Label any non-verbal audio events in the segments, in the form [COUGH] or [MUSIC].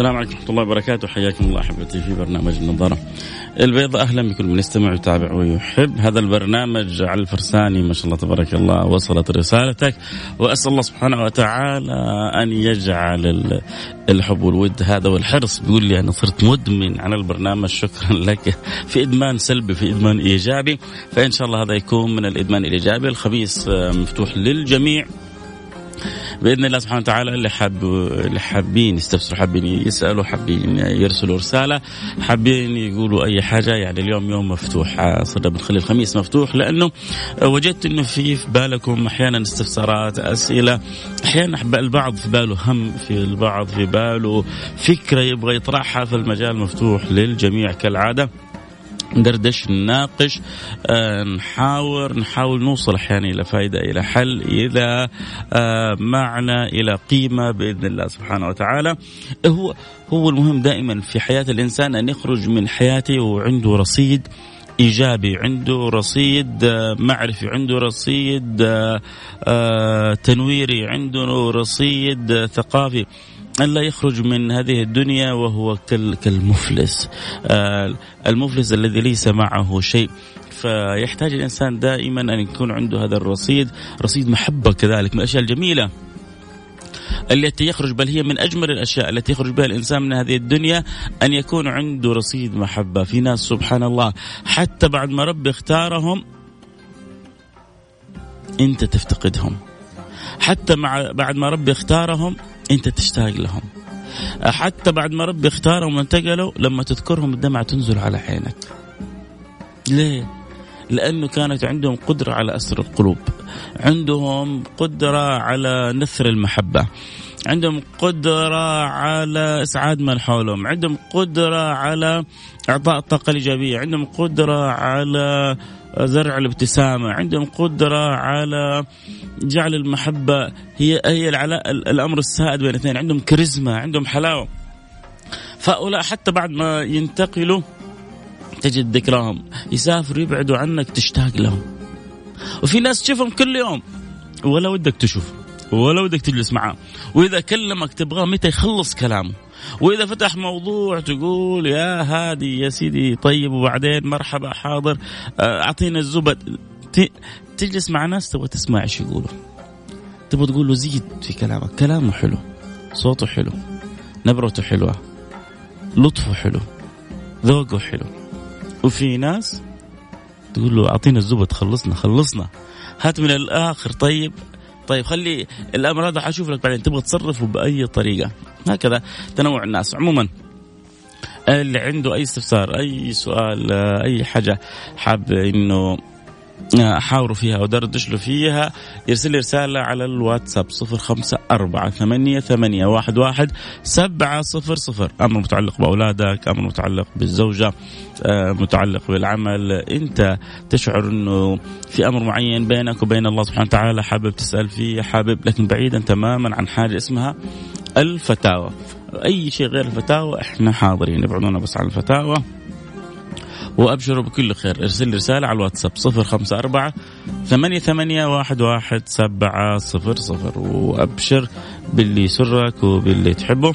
السلام عليكم ورحمة الله وبركاته. حياكم الله أحبتي في برنامج النظارة البيضاء أهلا بكل من يستمع ويتابع ويحب. هذا البرنامج على الفرساني ما شاء الله تبارك الله وصلت رسالتك. وأسأل الله سبحانه وتعالى أن يجعل الحب والود هذا والحرص. بيقول لي أنا صرت مدمن على البرنامج. شكرا لك. في إدمان سلبي في إدمان إيجابي. فإن شاء الله هذا يكون من الإدمان الإيجابي. الخميس مفتوح للجميع. بإذن الله سبحانه وتعالى اللي حاب اللي حابين يستفسروا حابين يسألوا حابين يرسلوا رسالة حابين يقولوا أي حاجة يعني اليوم يوم مفتوح صرنا بنخلي الخميس مفتوح لأنه وجدت إنه في في بالكم أحيانا استفسارات أسئلة أحيانا البعض في باله هم في البعض في باله فكرة يبغى يطرحها فالمجال مفتوح للجميع كالعادة. ندردش نناقش آه، نحاور نحاول نوصل أحيانا إلى فائدة إلى حل إلى آه، معنى إلى قيمة بإذن الله سبحانه وتعالى. هو هو المهم دائما في حياة الإنسان أن يخرج من حياته وعنده رصيد إيجابي عنده رصيد آه، معرفي عنده رصيد تنويري عنده رصيد ثقافي. ألا يخرج من هذه الدنيا وهو كالمفلس. آه، المفلس الذي ليس معه شيء. فيحتاج الإنسان دائما أن يكون عنده هذا الرصيد. رصيد محبة كذلك من الأشياء الجميلة التي يخرج بل هي من أجمل الأشياء التي يخرج بها الإنسان من هذه الدنيا أن يكون عنده رصيد محبة، في ناس سبحان الله. حتى بعد ما ربي اختارهم أنت تفتقدهم. حتى مع بعد ما ربي اختارهم أنت تشتاق لهم. حتى بعد ما ربي اختارهم وانتقلوا لما تذكرهم الدمعة تنزل على عينك. ليه؟ لأنه كانت عندهم قدرة على أسر القلوب. عندهم قدرة على نثر المحبة. عندهم قدرة على إسعاد من حولهم. عندهم قدرة على إعطاء الطاقة الإيجابية. عندهم قدرة على زرع الابتسامة. عندهم قدرة على جعل المحبة. هي هي العلاء الأمر السائد بين الاثنين عندهم كاريزما عندهم حلاوة. فهؤلاء حتى بعد ما ينتقلوا تجد ذكراهم. يسافروا يبعدوا عنك تشتاق لهم. وفي ناس تشوفهم كل يوم. ولا ودك تشوف. ولا ودك تجلس معاه. وإذا كلمك تبغاه متى يخلص كلامه؟ وإذا فتح موضوع تقول يا هادي يا سيدي طيب وبعدين مرحبا حاضر آه، أعطينا الزبد. تجلس مع ناس تبغى تسمع إيش يقولوا. تبغى تقول له زيد في كلامك كلامه حلو صوته حلو نبرته حلوة لطفه حلو ذوقه حلو. وفي ناس تقول له أعطينا الزبد خلصنا خلصنا. هات من الآخر طيب. طيب خلي الأمر هذا حشوف لك بعدين. تبغى تصرفه بأي طريقة. هكذا تنوع الناس. عموما اللي عنده أي استفسار أي سؤال أي حاجة حاب إنه احاوروا فيها أو له فيها يرسل لي رسالة على الواتساب صفر خمسة أربعة ثمانية, ثمانية واحد, واحد سبعة صفر صفر. أمر متعلق بأولادك أمر متعلق بالزوجة آه، متعلق بالعمل. أنت تشعر أنه في أمر معين بينك وبين الله سبحانه وتعالى حابب تسأل فيه حابب لكن بعيدا تماما عن حاجة اسمها الفتاوى. أي شيء غير الفتاوى إحنا حاضرين ابعدونا بس عن الفتاوى. وأبشروا بكل خير. ارسل لي رسالة على الواتساب صفر خمسة أربعة ثمانية ثمانية واحد واحد سبعة صفر صفر. وأبشر باللي يسرك وباللي تحبه.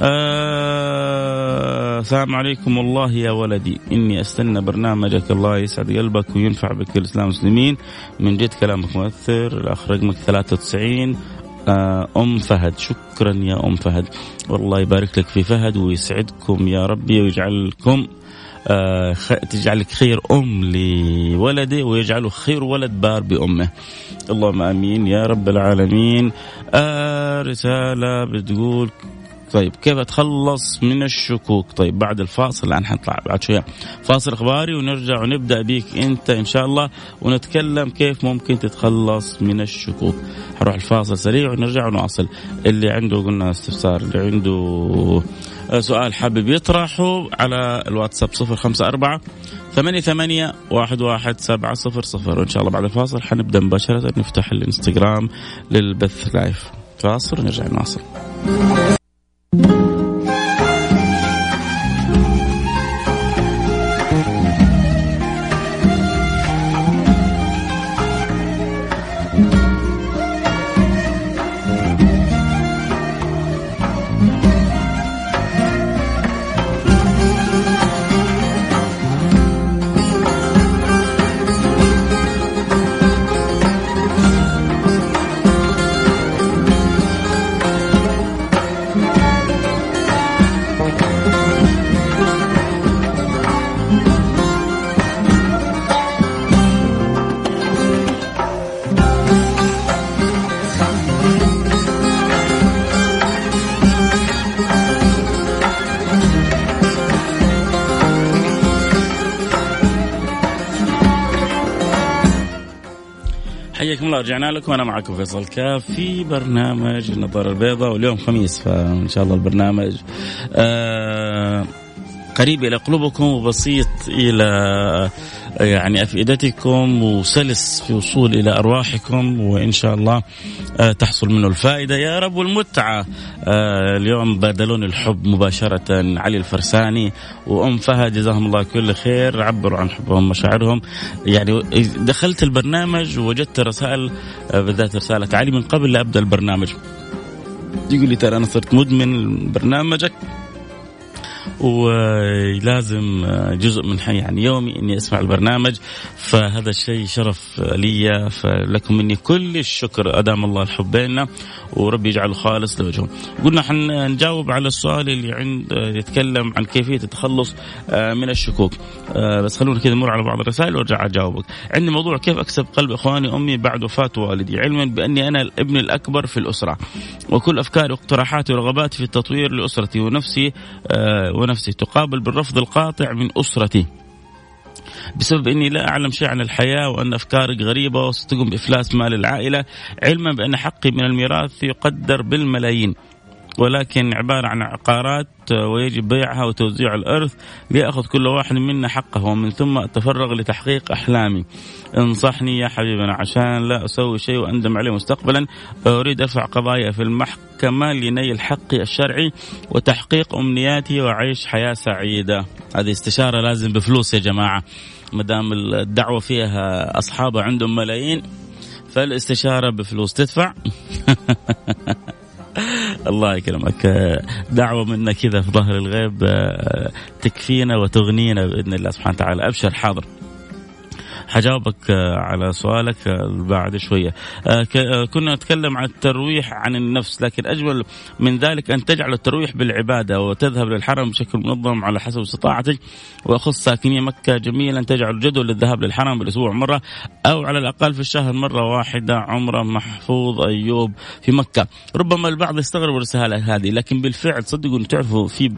آه السلام عليكم والله يا ولدي. إني أستنى برنامجك. الله يسعد قلبك وينفع بك الإسلام المسلمين من جد كلامك مؤثر. الأخ رقمك 93 آه، أم فهد. شكرا يا أم فهد. والله يبارك لك في فهد ويسعدكم يا ربي ويجعلكم تجعلك خير أم لولده ويجعله خير ولد بار بأمه. اللهم آمين يا رب العالمين. آه رسالة بتقول طيب كيف اتخلص من الشكوك؟ طيب بعد الفاصل الآن حنطلع بعد شوية. فاصل إخباري ونرجع ونبدأ بيك أنت إن شاء الله ونتكلم كيف ممكن تتخلص من الشكوك. حروح الفاصل سريع ونرجع ونواصل. اللي عنده قلنا استفسار اللي عنده سؤال حابب يطرحه على الواتساب صفر خمسة أربعة ثمانية ثمانية واحد واحد سبعة صفر صفر. وإن شاء الله بعد الفاصل حنبدأ مباشرة. نفتح الانستغرام للبث لايف. فاصل ونرجع نواصل. رجعنا لكم أنا معكم فيصل كاف في برنامج النظارة البيضاء واليوم خميس فإن شاء الله البرنامج آه قريب إلى قلوبكم وبسيط إلى يعني أفئدتكم وسلس في وصول إلى أرواحكم وإن شاء الله آه، تحصل منه الفائدة. يا رب والمتعه آه، اليوم بادلون الحب مباشرة علي الفرساني وأم فهد جزاهم الله كل خير. عبروا عن حبهم ومشاعرهم يعني دخلت البرنامج ووجدت رسائل آه، بالذات رسالة علي من قبل لا أبدأ البرنامج. يقول لي ترى أنا صرت مدمن برنامجك ولازم جزء من يعني يومي إني أسمع البرنامج. فهذا الشيء شرف لي فلكم مني كل الشكر. أدام الله الحب بيننا. وربي يجعله خالص لوجهه. قلنا حنجاوب على السؤال اللي عند يتكلم عن كيفية التخلص آه، من الشكوك آه، بس خلونا كذا نمر على بعض الرسائل وأرجع أجاوبك. عندي موضوع كيف أكسب قلب إخواني امي بعد وفاة والدي علما بأني أنا الابن الأكبر في الأسرة وكل أفكاري واقتراحاتي ورغباتي في التطوير لأسرتي ونفسي آه، ونفسي تقابل بالرفض القاطع من أسرتي. بسبب إني لا أعلم شيء عن الحياة وأن أفكارك غريبة وستقوم بإفلاس مال العائلة علما بأن حقي من الميراث يقدر بالملايين. ولكن عبارة عن عقارات ويجب بيعها وتوزيع الإرث ليأخذ كل واحد منا حقه ومن ثم أتفرغ لتحقيق أحلامي. انصحني يا حبيبنا عشان لا أسوي شيء وأندم عليه مستقبلا. أريد أرفع قضايا في المحكمة لنيل حقي الشرعي وتحقيق أمنياتي وأعيش حياة سعيدة. هذه استشارة لازم بفلوس يا جماعة. ما دام الدعوة فيها أصحابها عندهم ملايين فالاستشارة بفلوس تدفع. [LAUGHS] الله يكرمك. دعوة منا كذا في ظهر الغيب تكفينا وتغنينا بإذن الله سبحانه وتعالى. أبشر حاضر. حجاوبك آه، على سؤالك آه، بعد شوية. آه، كنا نتكلم عن الترويح عن النفس لكن أجمل من ذلك أن تجعل الترويح بالعبادة وتذهب للحرم بشكل منظم على حسب استطاعتك وأخص ساكني مكة جميلا تجعل جدول للذهاب للحرم بالأسبوع مرة أو على الأقل في الشهر مرة واحدة عمرة محفوظ أيوب في مكة. ربما البعض يستغرب الرسالة هذه لكن بالفعل صدقوا تعرفوا في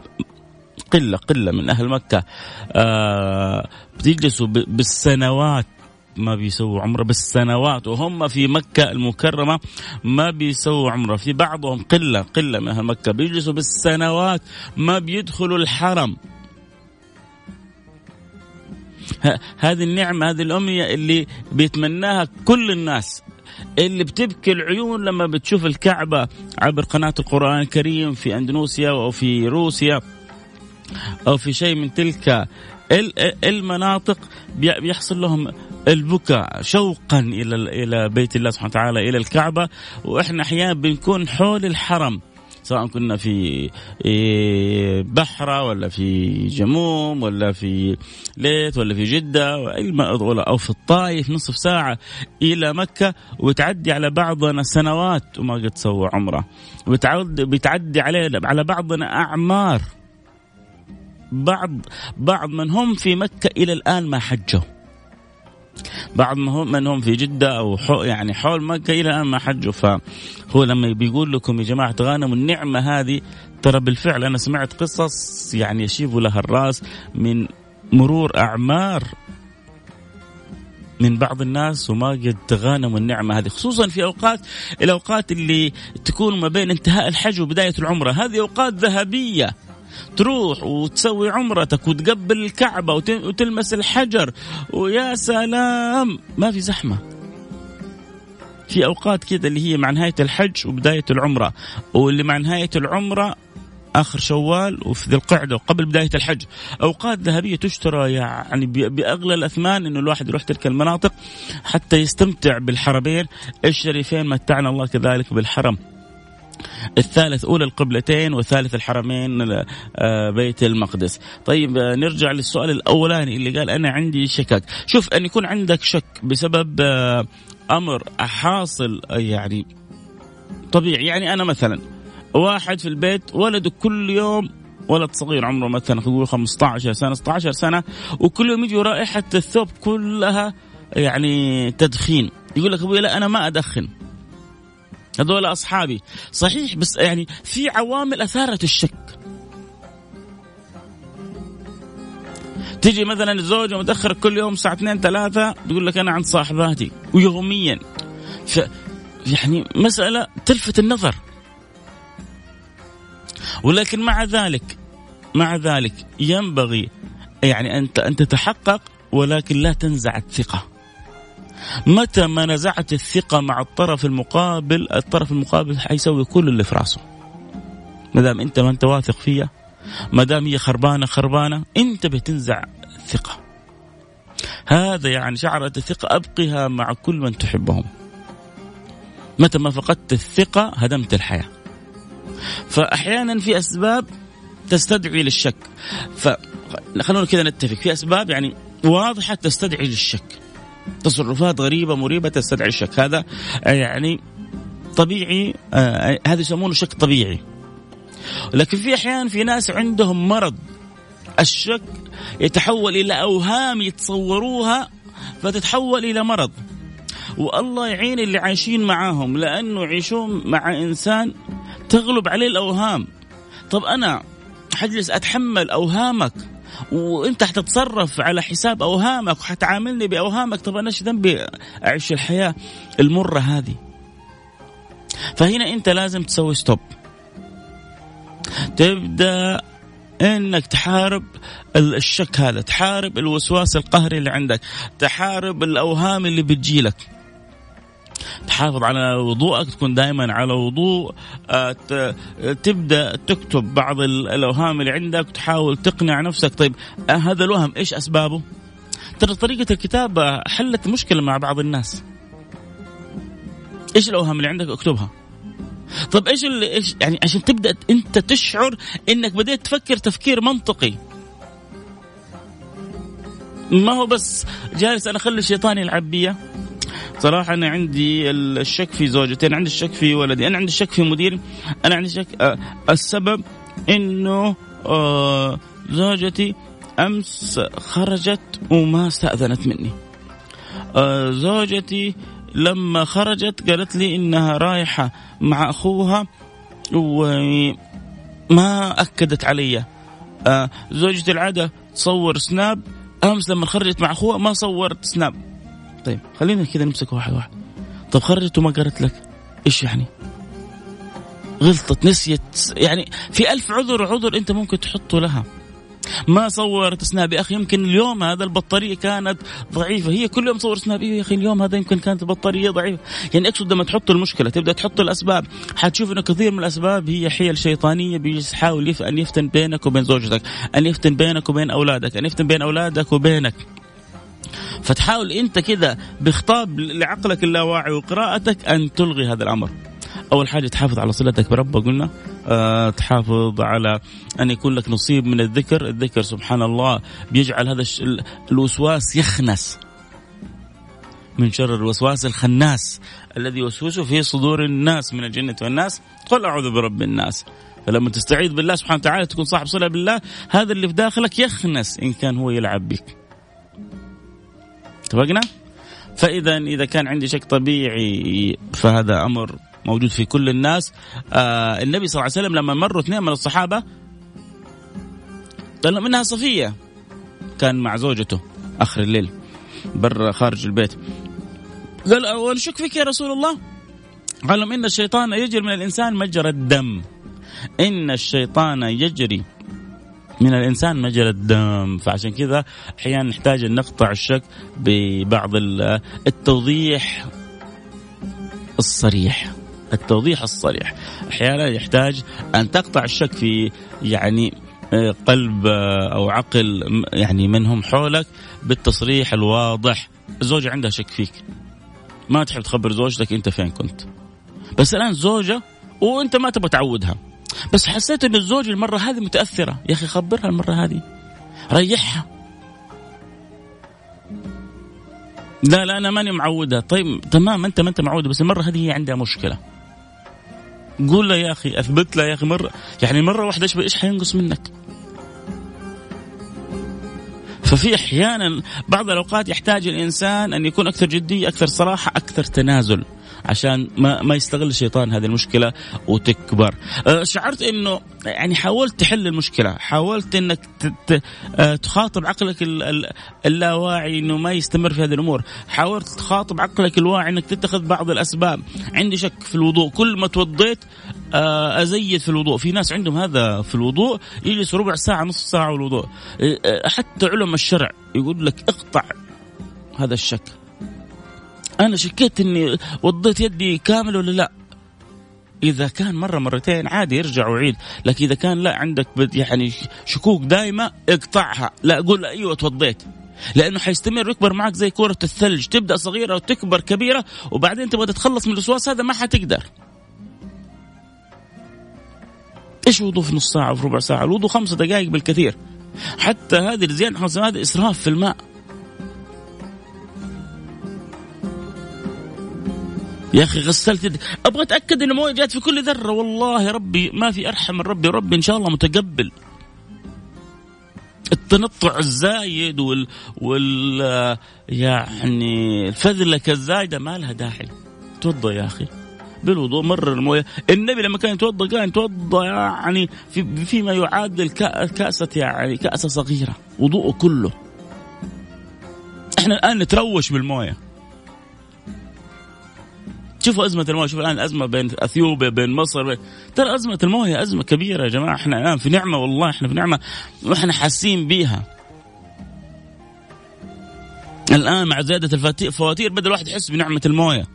قلة قلة من أهل مكة. آه بيجلسوا بالسنوات ما بيسووا عمرة بالسنوات. وهم في مكة المكرمة ما بيسووا عمرة. في بعضهم قلة قلة من أهل مكة. بيجلسوا بالسنوات ما بيدخلوا الحرم. هذه النعمة هذه الأمنية اللي بيتمناها كل الناس. اللي بتبكي العيون لما بتشوف الكعبة عبر قناة القرآن الكريم في أندونيسيا أو في روسيا. أو في شيء من تلك المناطق بيحصل لهم البكاء شوقا إلى إلى بيت الله سبحانه وتعالى إلى الكعبة. وإحنا أحيانا بنكون حول الحرم سواء كنا في إيه، بحرة ولا في جموم ولا في ليت ولا في جدة أو في الطائف نصف ساعة إلى مكة وتعدي على بعضنا سنوات وما قد سوى عمرة. بتعدي عليه على بعضنا أعمار. بعض بعض من هم في مكة إلى الآن ما حجوا. بعض من هم في جدة أو يعني حول مكة إلى الآن ما حجوا. فهو لما بيقول لكم يا جماعة تغانموا النعمة هذه ترى بالفعل أنا سمعت قصص يعني يشيب لها الرأس من مرور أعمار من بعض الناس وما قد تغانموا النعمة هذه خصوصا في أوقات الأوقات اللي تكون ما بين انتهاء الحج وبداية العمرة. هذه أوقات ذهبية. تروح وتسوي عمرتك وتقبل الكعبة وتلمس الحجر ويا سلام! ما في زحمة. في أوقات كذا اللي هي مع نهاية الحج وبداية العمرة واللي مع نهاية العمرة آخر شوال وفي ذي القعدة وقبل بداية الحج. أوقات ذهبية تشترى يعني بأغلى الأثمان إنه الواحد يروح تلك المناطق حتى يستمتع بالحرمين الشريفين متعنا الله كذلك بالحرم. الثالث أولى القبلتين والثالث الحرمين آه، بيت المقدس. طيب آه، نرجع للسؤال الأولاني اللي قال أنا عندي شكك. شوف أن يكون عندك شك بسبب آه، أمر حاصل يعني طبيعي. يعني أنا مثلا واحد في البيت ولده كل يوم ولد صغير عمره مثلا نقول 15 سنة 16 سنة وكل يوم يجي رائحه الثوب كلها يعني تدخين. يقول لك أبوي لا أنا ما أدخن. هذول أصحابي. صحيح بس يعني في عوامل أثارت الشك. تيجي مثلا الزوجة متأخر كل يوم الساعة 2 3 تقول لك أنا عند صاحباتي ويوميا. ف يعني مسألة تلفت النظر. ولكن مع ذلك مع ذلك ينبغي يعني أنت أن تتحقق ولكن لا تنزع الثقة. متى ما نزعت الثقة مع الطرف المقابل الطرف المقابل حيسوي كل اللي في راسه. ما دام أنت ما أنت واثق فيها ما دام هي خربانة خربانة أنت بتنزع الثقة. هذا يعني شعرة الثقة أبقها مع كل من تحبهم. متى ما فقدت الثقة هدمت الحياة. فأحيانا في أسباب تستدعي للشك. فخلونا كذا نتفق. في أسباب يعني واضحة تستدعي للشك. تصرفات غريبة مريبة تستدعي الشك. هذا يعني طبيعي آه هذا يسمونه شك طبيعي. لكن في أحيان في ناس عندهم مرض الشك يتحول إلى أوهام يتصوروها فتتحول إلى مرض. والله يعين اللي عايشين معاهم لأنه يعيشون مع إنسان تغلب عليه الأوهام. طب أنا حجلس أتحمل أوهامك وانت حتتصرف على حساب اوهامك وحتعاملني باوهامك طب أنا إيش ذنبي؟ أعيش الحياة المرة هذه. فهنا انت لازم تسوي ستوب تبدأ انك تحارب الشك هذا تحارب الوسواس القهري اللي عندك تحارب الأوهام اللي بتجيلك. تحافظ على وضوءك تكون دائما على وضوء. آه، تبدأ تكتب بعض الأوهام اللي عندك تحاول تقنع نفسك. طيب آه، هذا الوهم إيش أسبابه؟ ترى طريقة الكتابة حلت مشكلة مع بعض الناس. إيش الأوهام اللي عندك؟ اكتبها. طيب إيش اللي إيش يعني عشان تبدأ أنت تشعر إنك بديت تفكر تفكير منطقي. ما هو بس جالس أنا اخلي الشيطان يلعب بيا. صراحة أنا عندي الشك في زوجتي أنا عندي الشك في ولدي أنا عندي الشك في مديري أنا عندي شك آه السبب إنه آه زوجتي أمس خرجت وما استأذنت مني. آه زوجتي لما خرجت قالت لي إنها رايحة مع أخوها وما أكدت علي. زوجتي العادة تصور سناب أمس لما خرجت مع أخوها ما صورت سناب. طيب خلينا كذا نمسك واحد واحد. طب خرجت وما قالت لك إيش يعني؟ غلطت نسيت يعني في ألف عذر وعذر أنت ممكن تحطه لها. ما صورت سناب يا أخي يمكن اليوم هذا البطارية كانت ضعيفة. هي كل يوم صور سناب يا أخي اليوم هذا يمكن كانت البطارية ضعيفة. يعني أقصد لما تحط المشكلة تبدأ تحط الأسباب. حتشوف انه كثير من الأسباب هي حيل شيطانية بيحاول. أن يفتن بينك وبين زوجتك أن يفتن بينك وبين أولادك أن يفتن بين أولادك وبينك. فتحاول انت كذا بخطاب لعقلك اللاواعي وقراءتك أن تلغي هذا الأمر. أول حاجة تحافظ على صلتك بربك قلنا. أه تحافظ على أن يكون لك نصيب من الذكر. الذكر سبحان الله بيجعل هذا الوسواس يخنس. من شر الوسواس الخناس الذي يوسوس في صدور الناس من الجنة والناس. قل أعوذ برب الناس. فلما تستعيذ بالله سبحانه وتعالى تكون صاحب صلة بالله هذا اللي في داخلك يخنس إن كان هو يلعب بك. اتفقنا؟ فإذا إذا كان عندي شك طبيعي فهذا أمر موجود في كل الناس. آه النبي صلى الله عليه وسلم لما مروا اثنين من الصحابة قال منها صفية. كان مع زوجته آخر الليل برا خارج البيت. قال ونشك فيك يا رسول الله؟ قال لهم إن الشيطان يجري من الإنسان مجرى الدم. إن الشيطان يجري من الإنسان مجرى الدم. فعشان كذا أحيانا نحتاج أن نقطع الشك ببعض التوضيح الصريح. التوضيح الصريح. أحيانا يحتاج أن تقطع الشك في يعني آه، قلب آه، أو عقل يعني منهم حولك بالتصريح الواضح. الزوجة عندها شك فيك. ما تحب تخبر زوجتك أنت فين كنت. بس الآن زوجة وأنت ما تبغى تعودها. بس حسيت إن الزوج المرة هذه متأثرة. يا أخي خبرها المرة هذه. ريحها. لا لا أنا ماني معودها طيب تمام أنت ما أنت معود بس المرة هذه هي عندها مشكلة. قول له يا أخي أثبت له يا أخي مرة. يعني مرة واحدة إيش إيش حينقص منك؟ ففي أحيانا بعض الأوقات يحتاج الإنسان أن يكون أكثر جدية أكثر صراحة أكثر تنازل. عشان ما ما يستغل الشيطان هذه المشكلة وتكبر. آه، شعرت إنه يعني حاولت تحل المشكلة حاولت إنك آه، تخاطب عقلك اللاواعي إنه ما يستمر في هذه الأمور. حاولت تخاطب عقلك الواعي إنك تتخذ بعض الأسباب. عندي شك في الوضوء. كل ما توضيت آه، أزيد في الوضوء. في ناس عندهم هذا في الوضوء يجلس ربع ساعة نصف ساعة الوضوء حتى علماء الشرع يقول لك اقطع هذا الشك. أنا شكيت إني وضيت يدي كامل ولا لا؟ إذا كان مرة مرتين عادي يرجع ويعيد لكن إذا كان لا عندك يعني شكوك دائمه اقطعها لا أقول أيوه توضيت لأنه حيستمر ويكبر معك زي كره الثلج تبدأ صغيرة وتكبر كبيرة وبعدين تبغى تتخلص من الوسواس هذا ما حتقدر. إيش وضوء في نص ساعة وفي ربع ساعة؟ الوضوء خمسة دقائق بالكثير. حتى هذه الزيادة خمس هذا إسراف في الماء. يا أخي غسلت أبغى أتأكد إن المويه جات في كل ذرة. والله ربي ما في أرحم من ربي. ربي إن شاء الله متقبل. التنطع الزايد وال وال يعني الفذلكه الزايده ما لها داعي. توضى يا أخي. بالوضوء مرر الموية. النبي لما كان يتوضأ كان يتوضا يعني في فيما يعادل كأسة يعني كأسة صغيرة. وضوءه كله. إحنا الآن نتروش بالموية. شوفوا أزمة المويه شوفوا الآن الأزمة بين أثيوبيا بين مصر بين... ترى أزمة المويه أزمة كبيرة يا جماعة. إحنا الآن في نعمة والله إحنا في نعمة وإحنا حاسين بيها. الآن مع زيادة الفواتير بدأ الواحد يحس بنعمة الموية.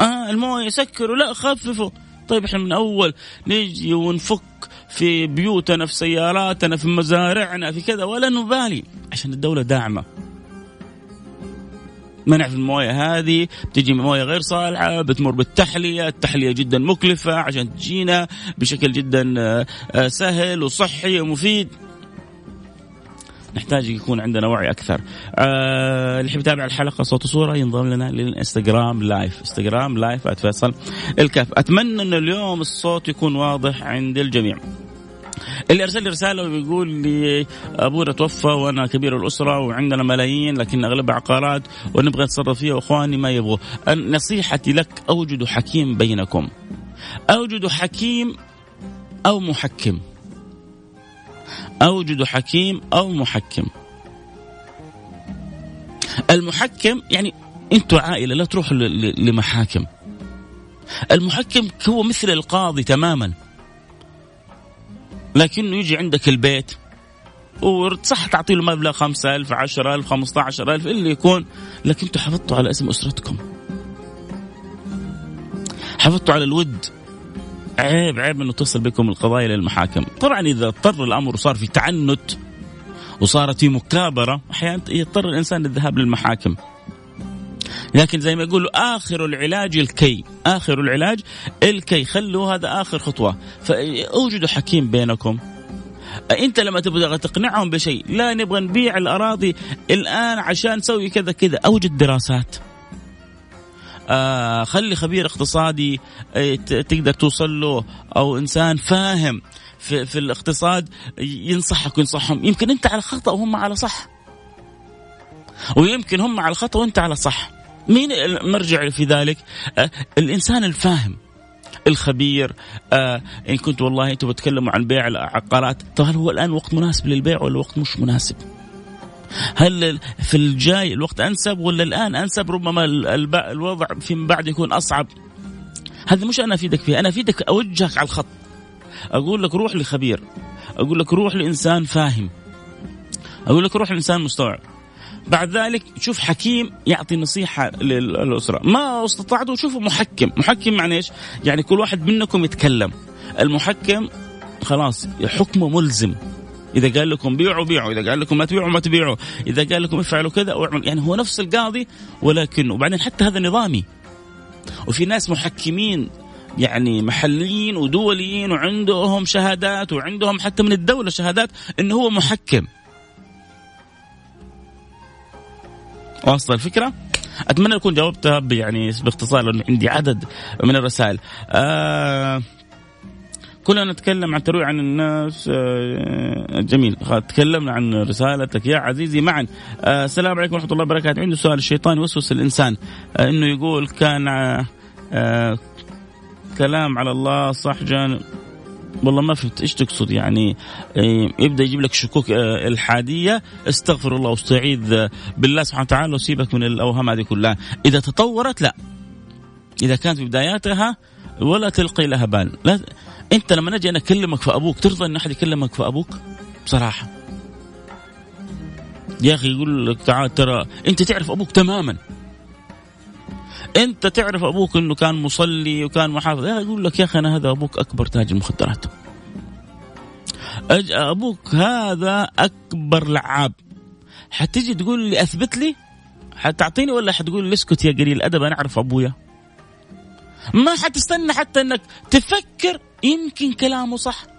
آه الموية سكروا لا خففوا. طيب إحنا من أول نجي ونفك في بيوتنا في سياراتنا في مزارعنا في كذا ولا نبالي عشان الدولة داعمة. منع في المويه هذه بتجي مويه غير صالحة بتمر بالتحلية، التحلية جدا مكلفة عشان تجينا بشكل جدا آه، آه، سهل وصحي ومفيد. نحتاج يكون عندنا وعي أكثر. آه اللي يحب يتابع الحلقة صوت وصورة ينضم لنا للإنستغرام live، إنستغرام live @فيصل الكاف، أتمنى إن اليوم الصوت يكون واضح عند الجميع. اللي أرسل لي رسالة ويقول لي ابونا توفى وأنا كبير الأسرة وعندنا ملايين لكن اغلبها عقارات ونبغى نتصرف فيها وإخواني ما يبغوا. نصيحتي لك أوجد حكيم بينكم. أوجد حكيم أو محكم. أوجد حكيم أو محكم. المحكم يعني أنتوا عائلة لا تروحوا لمحاكم. المحكم هو مثل القاضي تماما. لكنه يجي عندك البيت وصح تعطي له مبلغ 5000 10000 15000 اللي يكون لكن أنتم حافظتوا على اسم أسرتكم. حافظتوا على الود. عيب عيب إنه تصل بكم القضايا للمحاكم. طبعا إذا اضطر الأمر وصار في تعنت وصارت في مكابرة أحيانا يضطر الإنسان للذهاب للمحاكم. لكن زي ما يقولوا آخر العلاج الكي آخر العلاج الكي. خلوا هذا آخر خطوة. فأوجدوا حكيم بينكم. أنت لما تبغى تقنعهم بشيء لا نبغى نبيع الأراضي الآن عشان نسوي كذا كذا. أوجد دراسات. آه خلي خبير اقتصادي آه تقدر توصل له أو إنسان فاهم في, في الاقتصاد ينصحك وينصحهم. يمكن أنت على خطأ وهم على صح. ويمكن هم على خطأ وأنت على صح. مين المرجع في ذلك؟ آه الإنسان الفاهم الخبير آه إن كنت والله أنتم بتكلموا عن بيع العقارات طب هل هو الآن وقت مناسب للبيع ولا وقت مش مناسب؟ هل في الجاي الوقت أنسب ولا الآن أنسب؟ ربما الوضع فيما بعد يكون أصعب. هذا مش أنا أفيدك فيه أنا أفيدك أوجهك على الخط. أقول لك روح لخبير أقول لك روح لإنسان فاهم. أقول لك روح لإنسان مستوعب. بعد ذلك تشوف حكيم يعطي نصيحة للأسرة. ما استطعتوا شوفوا محكم. محكم معنى إيش؟ يعني كل واحد منكم يتكلم. المحكم خلاص حكمه ملزم. إذا قال لكم بيعوا بيعوا. إذا قال لكم ما تبيعوا ما تبيعوا. إذا قال لكم افعلوا كذا أو يعني هو نفس القاضي ولكن وبعدين حتى هذا نظامي. وفي ناس محكمين يعني محليين ودوليين وعندهم شهادات وعندهم حتى من الدولة شهادات إنه هو محكم. وأصل الفكرة؟ أتمنى اكون جاوبتها يعني باختصار لأنه عندي عدد من الرسائل. آه كلنا نتكلم عن ترويع عن الناس. آه جميل. تكلمنا عن رسالتك. يا عزيزي معا. آه السلام عليكم ورحمة الله وبركاته. عنده سؤال. الشيطان يوسوس الإنسان. آه إنه يقول كان كلام على الله صح جانب. والله ما فهمت إيش تقصد يعني آه، يبدأ يجيب لك شكوك آه، الحادية استغفر الله واستعيذ بالله سبحانه وتعالى وسيبك من الأوهام هذه كلها. إذا تطورت لا. إذا كانت في بداياتها ولا تلقي لها بال. لا أنت لما نجي أنا أكلمك في أبوك ترضى إن أحد يكلمك في أبوك؟ بصراحة. يا أخي يقول لك تعال ترى أنت تعرف أبوك تماما. أنت تعرف أبوك إنه كان مصلي وكان محافظ. يقول لك يا أخي أنا هذا أبوك أكبر تاجر مخدرات أبوك هذا أكبر لعاب. حتيجي تقول لي أثبت لي؟ حتعطيني ولا حتقول لي اسكت يا قليل الأدب؟ أنا أعرف أبويا. ما حتستنى حتى إنك تفكر يمكن كلامه صح.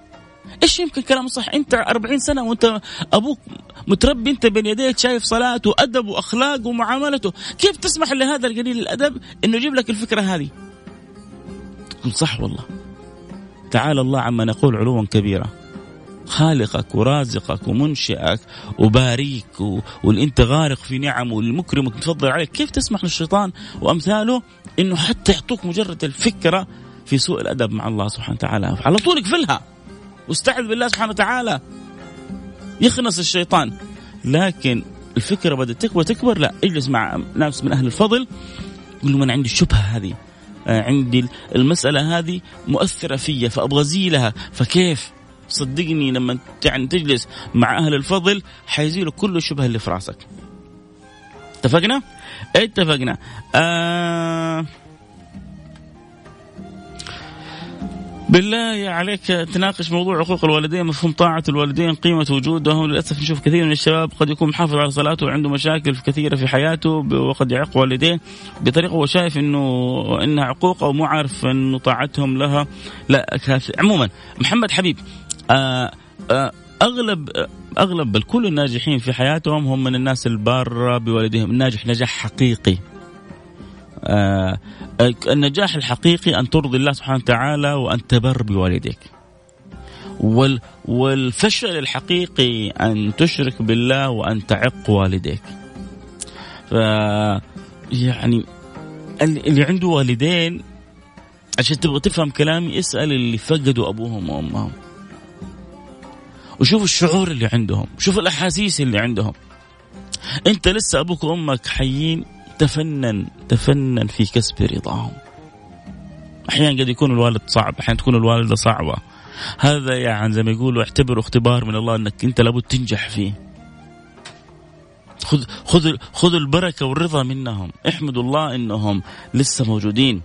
إيش يمكن كلامه صح؟ أنت 40 سنة وأنت أبوك متربي أنت بين يديك شايف صلاته وأدب واخلاق ومعاملته. كيف تسمح لهذا القليل الأدب إنه يجيب لك الفكرة هذه؟ صح والله. تعالى الله عما نقول علوا كبيرا. خالقك ورازقك ومنشئك وباريك و... واللي انت غارق في نعمه والمكرمك متفضل عليك. كيف تسمح للشيطان وأمثاله إنه حتى يعطوك مجرد الفكرة في سوء الأدب مع الله سبحانه وتعالى؟ على طول اقفلها. واستعذ بالله سبحانه وتعالى. يخنس الشيطان. لكن الفكرة بدأت تكبر تكبر. لا اجلس مع ناس من أهل الفضل. قول لهم أنا عندي الشبهة هذه؟ آه، عندي المسألة هذه مؤثرة في فأبغى ازيلها فكيف؟ صدقني لما يعني تجلس مع أهل الفضل حيزيلوا كل الشبهه اللي في رأسك. اتفقنا؟ اتفقنا. آه بالله عليك تناقش موضوع حقوق الوالدين مفهوم طاعة الوالدين قيمة وجودهم. للأسف نشوف كثير من الشباب قد يكون محافظ على صلاته وعنده مشاكل كثيرة في حياته وقد يعق والديه بطريقة هو شايف إنه إنها عقوق أو مو عارف إنه طاعتهم لها. لا عموما محمد حبيب آآ آآ أغلب أغلب بل كل الناجحين في حياتهم هم من الناس البارة بوالديهم. الناجح نجاح حقيقي. آه النجاح الحقيقي أن ترضي الله سبحانه وتعالى وأن تبر بوالديك. وال والفشل الحقيقي أن تشرك بالله وأن تعق والديك. ف يعني اللي عنده والدين عشان تبغى تفهم كلامي اسأل اللي فقدوا أبوهم وأمهم. وشوف الشعور اللي عندهم شوف الأحاسيس اللي عندهم. أنت لسه أبوك وأمك حيين؟ تفنن تفنن في كسب رضاهم. أحيانا قد يكون الوالد صعب أحيانا تكون الوالدة صعبة. هذا يعني زي ما يقولوا اعتبره اختبار من الله إنك أنت لابد تنجح فيه. خذ خذ خذ البركة والرضا منهم. احمدوا الله إنهم لسه موجودين.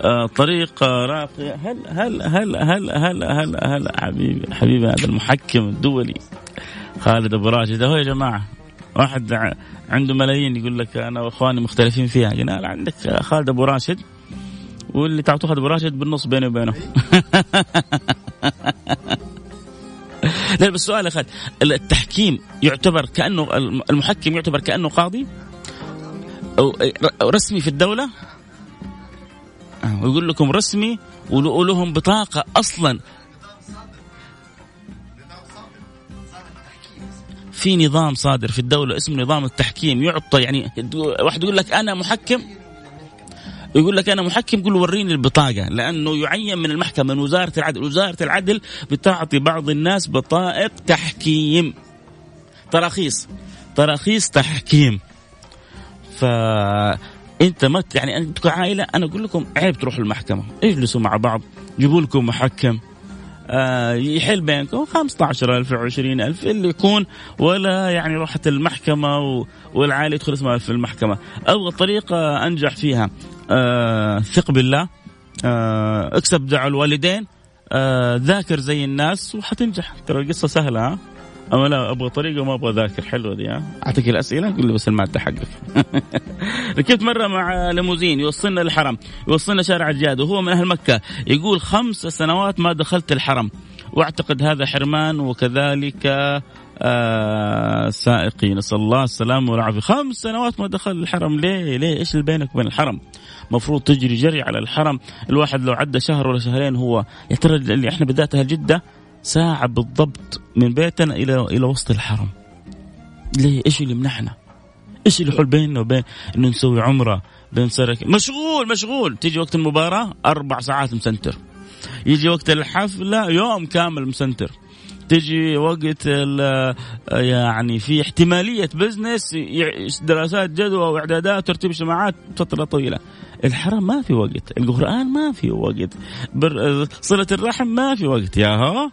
آه طريقة راقية هل هل هل هل هل هل هل حبيبي حبيبي هذا المحكم الدولي خالد أبو راشد. أهو يا جماعة. واحد عنده ملايين يقول لك أنا وإخواني مختلفين فيها. قلنا عندك خالد أبو راشد. واللي تعطوه خالد أبو راشد بالنص بيني وبينه. [LAUGHS] لا بس سؤال يا خالد التحكيم يعتبر كأنه المحكم يعتبر كأنه قاضي؟ أو رسمي في الدولة؟ ويقول لكم رسمي ولهم بطاقة أصلا في نظام صادر في الدولة اسمه نظام التحكيم. يعطى يعني واحد يقول لك أنا محكم يقول لك أنا محكم قول وريني البطاقة لأنه يعين من المحكمة من وزارة العدل. وزارة العدل بتعطي بعض الناس بطائق تحكيم. تراخيص تراخيص تحكيم. ف أنت ما يعني أنت كعائلة أنا أقول لكم عيب تروحوا المحكمة اجلسوا مع بعض جيبوا لكم محكم. يحل بينكم 15000 20000 اللي يكون ولا يعني روحت المحكمة والعائلة يدخل اسمها في المحكمة. أبغى طريقة أنجح فيها. آه، ثق بالله. آه، اكسب دعاء الوالدين. ذاكر زي الناس وحتنجح. ترى القصة سهلة ها؟ أما لا أبغى طريقة وما أبغى ذاكر حلوة دي ها؟ أعطيك الأسئلة قول لي بس الماده حقك [LAUGHS] ركبت مرة مع ليموزين يوصلنا للحرم يوصلنا شارع الجاد وهو من أهل مكة. يقول خمس سنوات ما دخلت الحرم وأعتقد هذا حرمان وكذلك آه سائقي نسأل الله السلامة والعافية. خمس سنوات ما دخل الحرم. ليه؟ ليه؟ إيش اللي بينك وبين الحرم؟ مفروض تجري جري على الحرم. الواحد لو عدى شهر ولا شهرين هو يا ترى اللي إحنا بالذات أهل جدة ساعة بالضبط من بيتنا إلى إلى وسط الحرم. ليه؟ إيش اللي يمنعنا إيش اللي يحول بيننا وبين إنه نسوي عمرة بنسرك مشغول مشغول. تيجي وقت المباراة أربع ساعات مسنتر. يجي وقت الحفلة يوم كامل مسنتر. تجي وقت يعني في احتمالية business دراسات جدوى وإعدادات وترتيب اجتماعات فترة طويلة. الحرام ما في وقت. القرآن ما في وقت. صلة الرحم ما في وقت. يا ها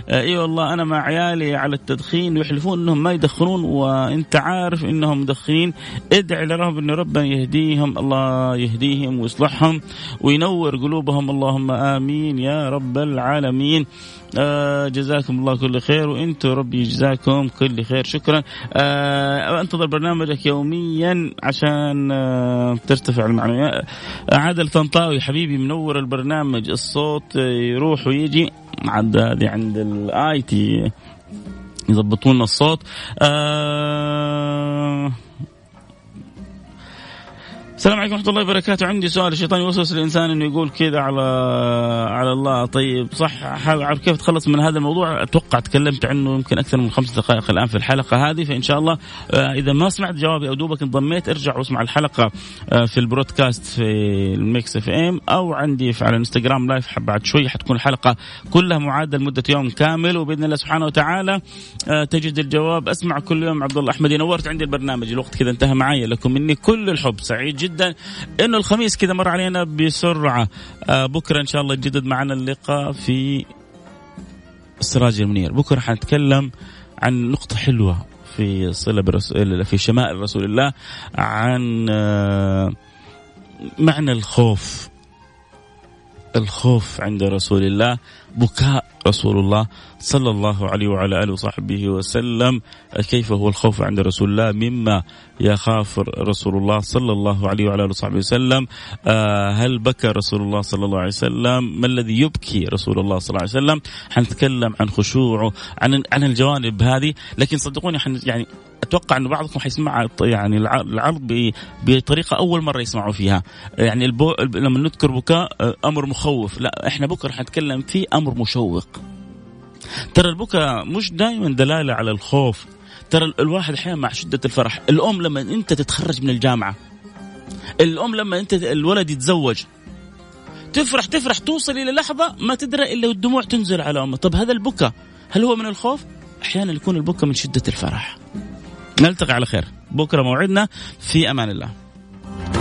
إي والله أنا مع عيالي على التدخين ويحلفون إنهم ما يدخنون وأنت عارف إنهم مدخنين. ادعي لرب إن ربنا يهديهم الله يهديهم ويصلحهم وينور قلوبهم. اللهم آمين يا رب العالمين. آه جزاكم الله كل خير وأنتم ربي يجزاكم كل خير. شكرا. آه أنتظر برنامجك يوميا عشان آه ترتفع المعنويات عادل طنطاوي حبيبي منور البرنامج الصوت يروح ويجي عاد هذه عند ال IT يضبطون لنا الصوت. آه السلام عليكم ورحمة الله وبركاته. عندي سؤال. الشيطان يوسوس الإنسان إنه يقول كذا على على الله. طيب صح. أعرف كيف أتخلص من هذا الموضوع؟ أتوقع تكلمت عنه يمكن أكثر من خمس دقائق الآن في الحلقة هذه. فإن شاء الله آه، إذا ما سمعت جوابي أو دوبك انضميت ارجع واسمع الحلقة آه، في ال broadcast في ال Mix FM أو عندي في على الإنستغرام live. بعد شوي حتكون الحلقة كلها معادة لمدة يوم كامل. وبإذن الله سبحانه وتعالى آه، تجد الجواب. أسمع كل يوم عبد الله أحمد نورت عندي البرنامج. الوقت كذا انتهى معي لكم مني كل الحب. سعيد جدا. جدا. إنه الخميس كذا مر علينا بسرعة. آه بكرة إن شاء الله يجدد معنا اللقاء في السراج المنير. بكرة حنتكلم عن نقطة حلوة في صلة برسول في شمائل رسول الله عن آه معنى الخوف. الخوف عند رسول الله بكاء رسول الله صلى الله عليه وعلى آله وصحبه وسلم. كيف هو الخوف عند رسول الله؟ مما يخاف رسول الله صلى الله عليه وعلى آله وصحبه وسلم. آه، هل بكى رسول الله صلى الله عليه وسلم؟ ما الذي يبكي رسول الله صلى الله عليه وسلم؟ حنتكلم عن خشوعه عن عن الجوانب هذه لكن صدقوني يعني أتوقع إنه بعضكم حيسمع يعني العرض بطريقة أول مرة يسمعوا فيها. يعني البو... لما نذكر بكاء آه، أمر مخوف. لا إحنا بكرة حنتكلم فيه أمر مشوق. ترى البكاء مش دائما دلالة على الخوف. ترى الواحد أحيانا مع شدة الفرح. الأم لما أنت تتخرج من الجامعة الأم لما أنت الولد يتزوج تفرح تفرح توصل إلى لحظة ما تدرى إلا والدموع تنزل على أمه. طب هذا البكاء هل هو من الخوف؟ أحيانا يكون البكاء من شدة الفرح. نلتقي على خير. بكرة موعدنا. في أمان الله.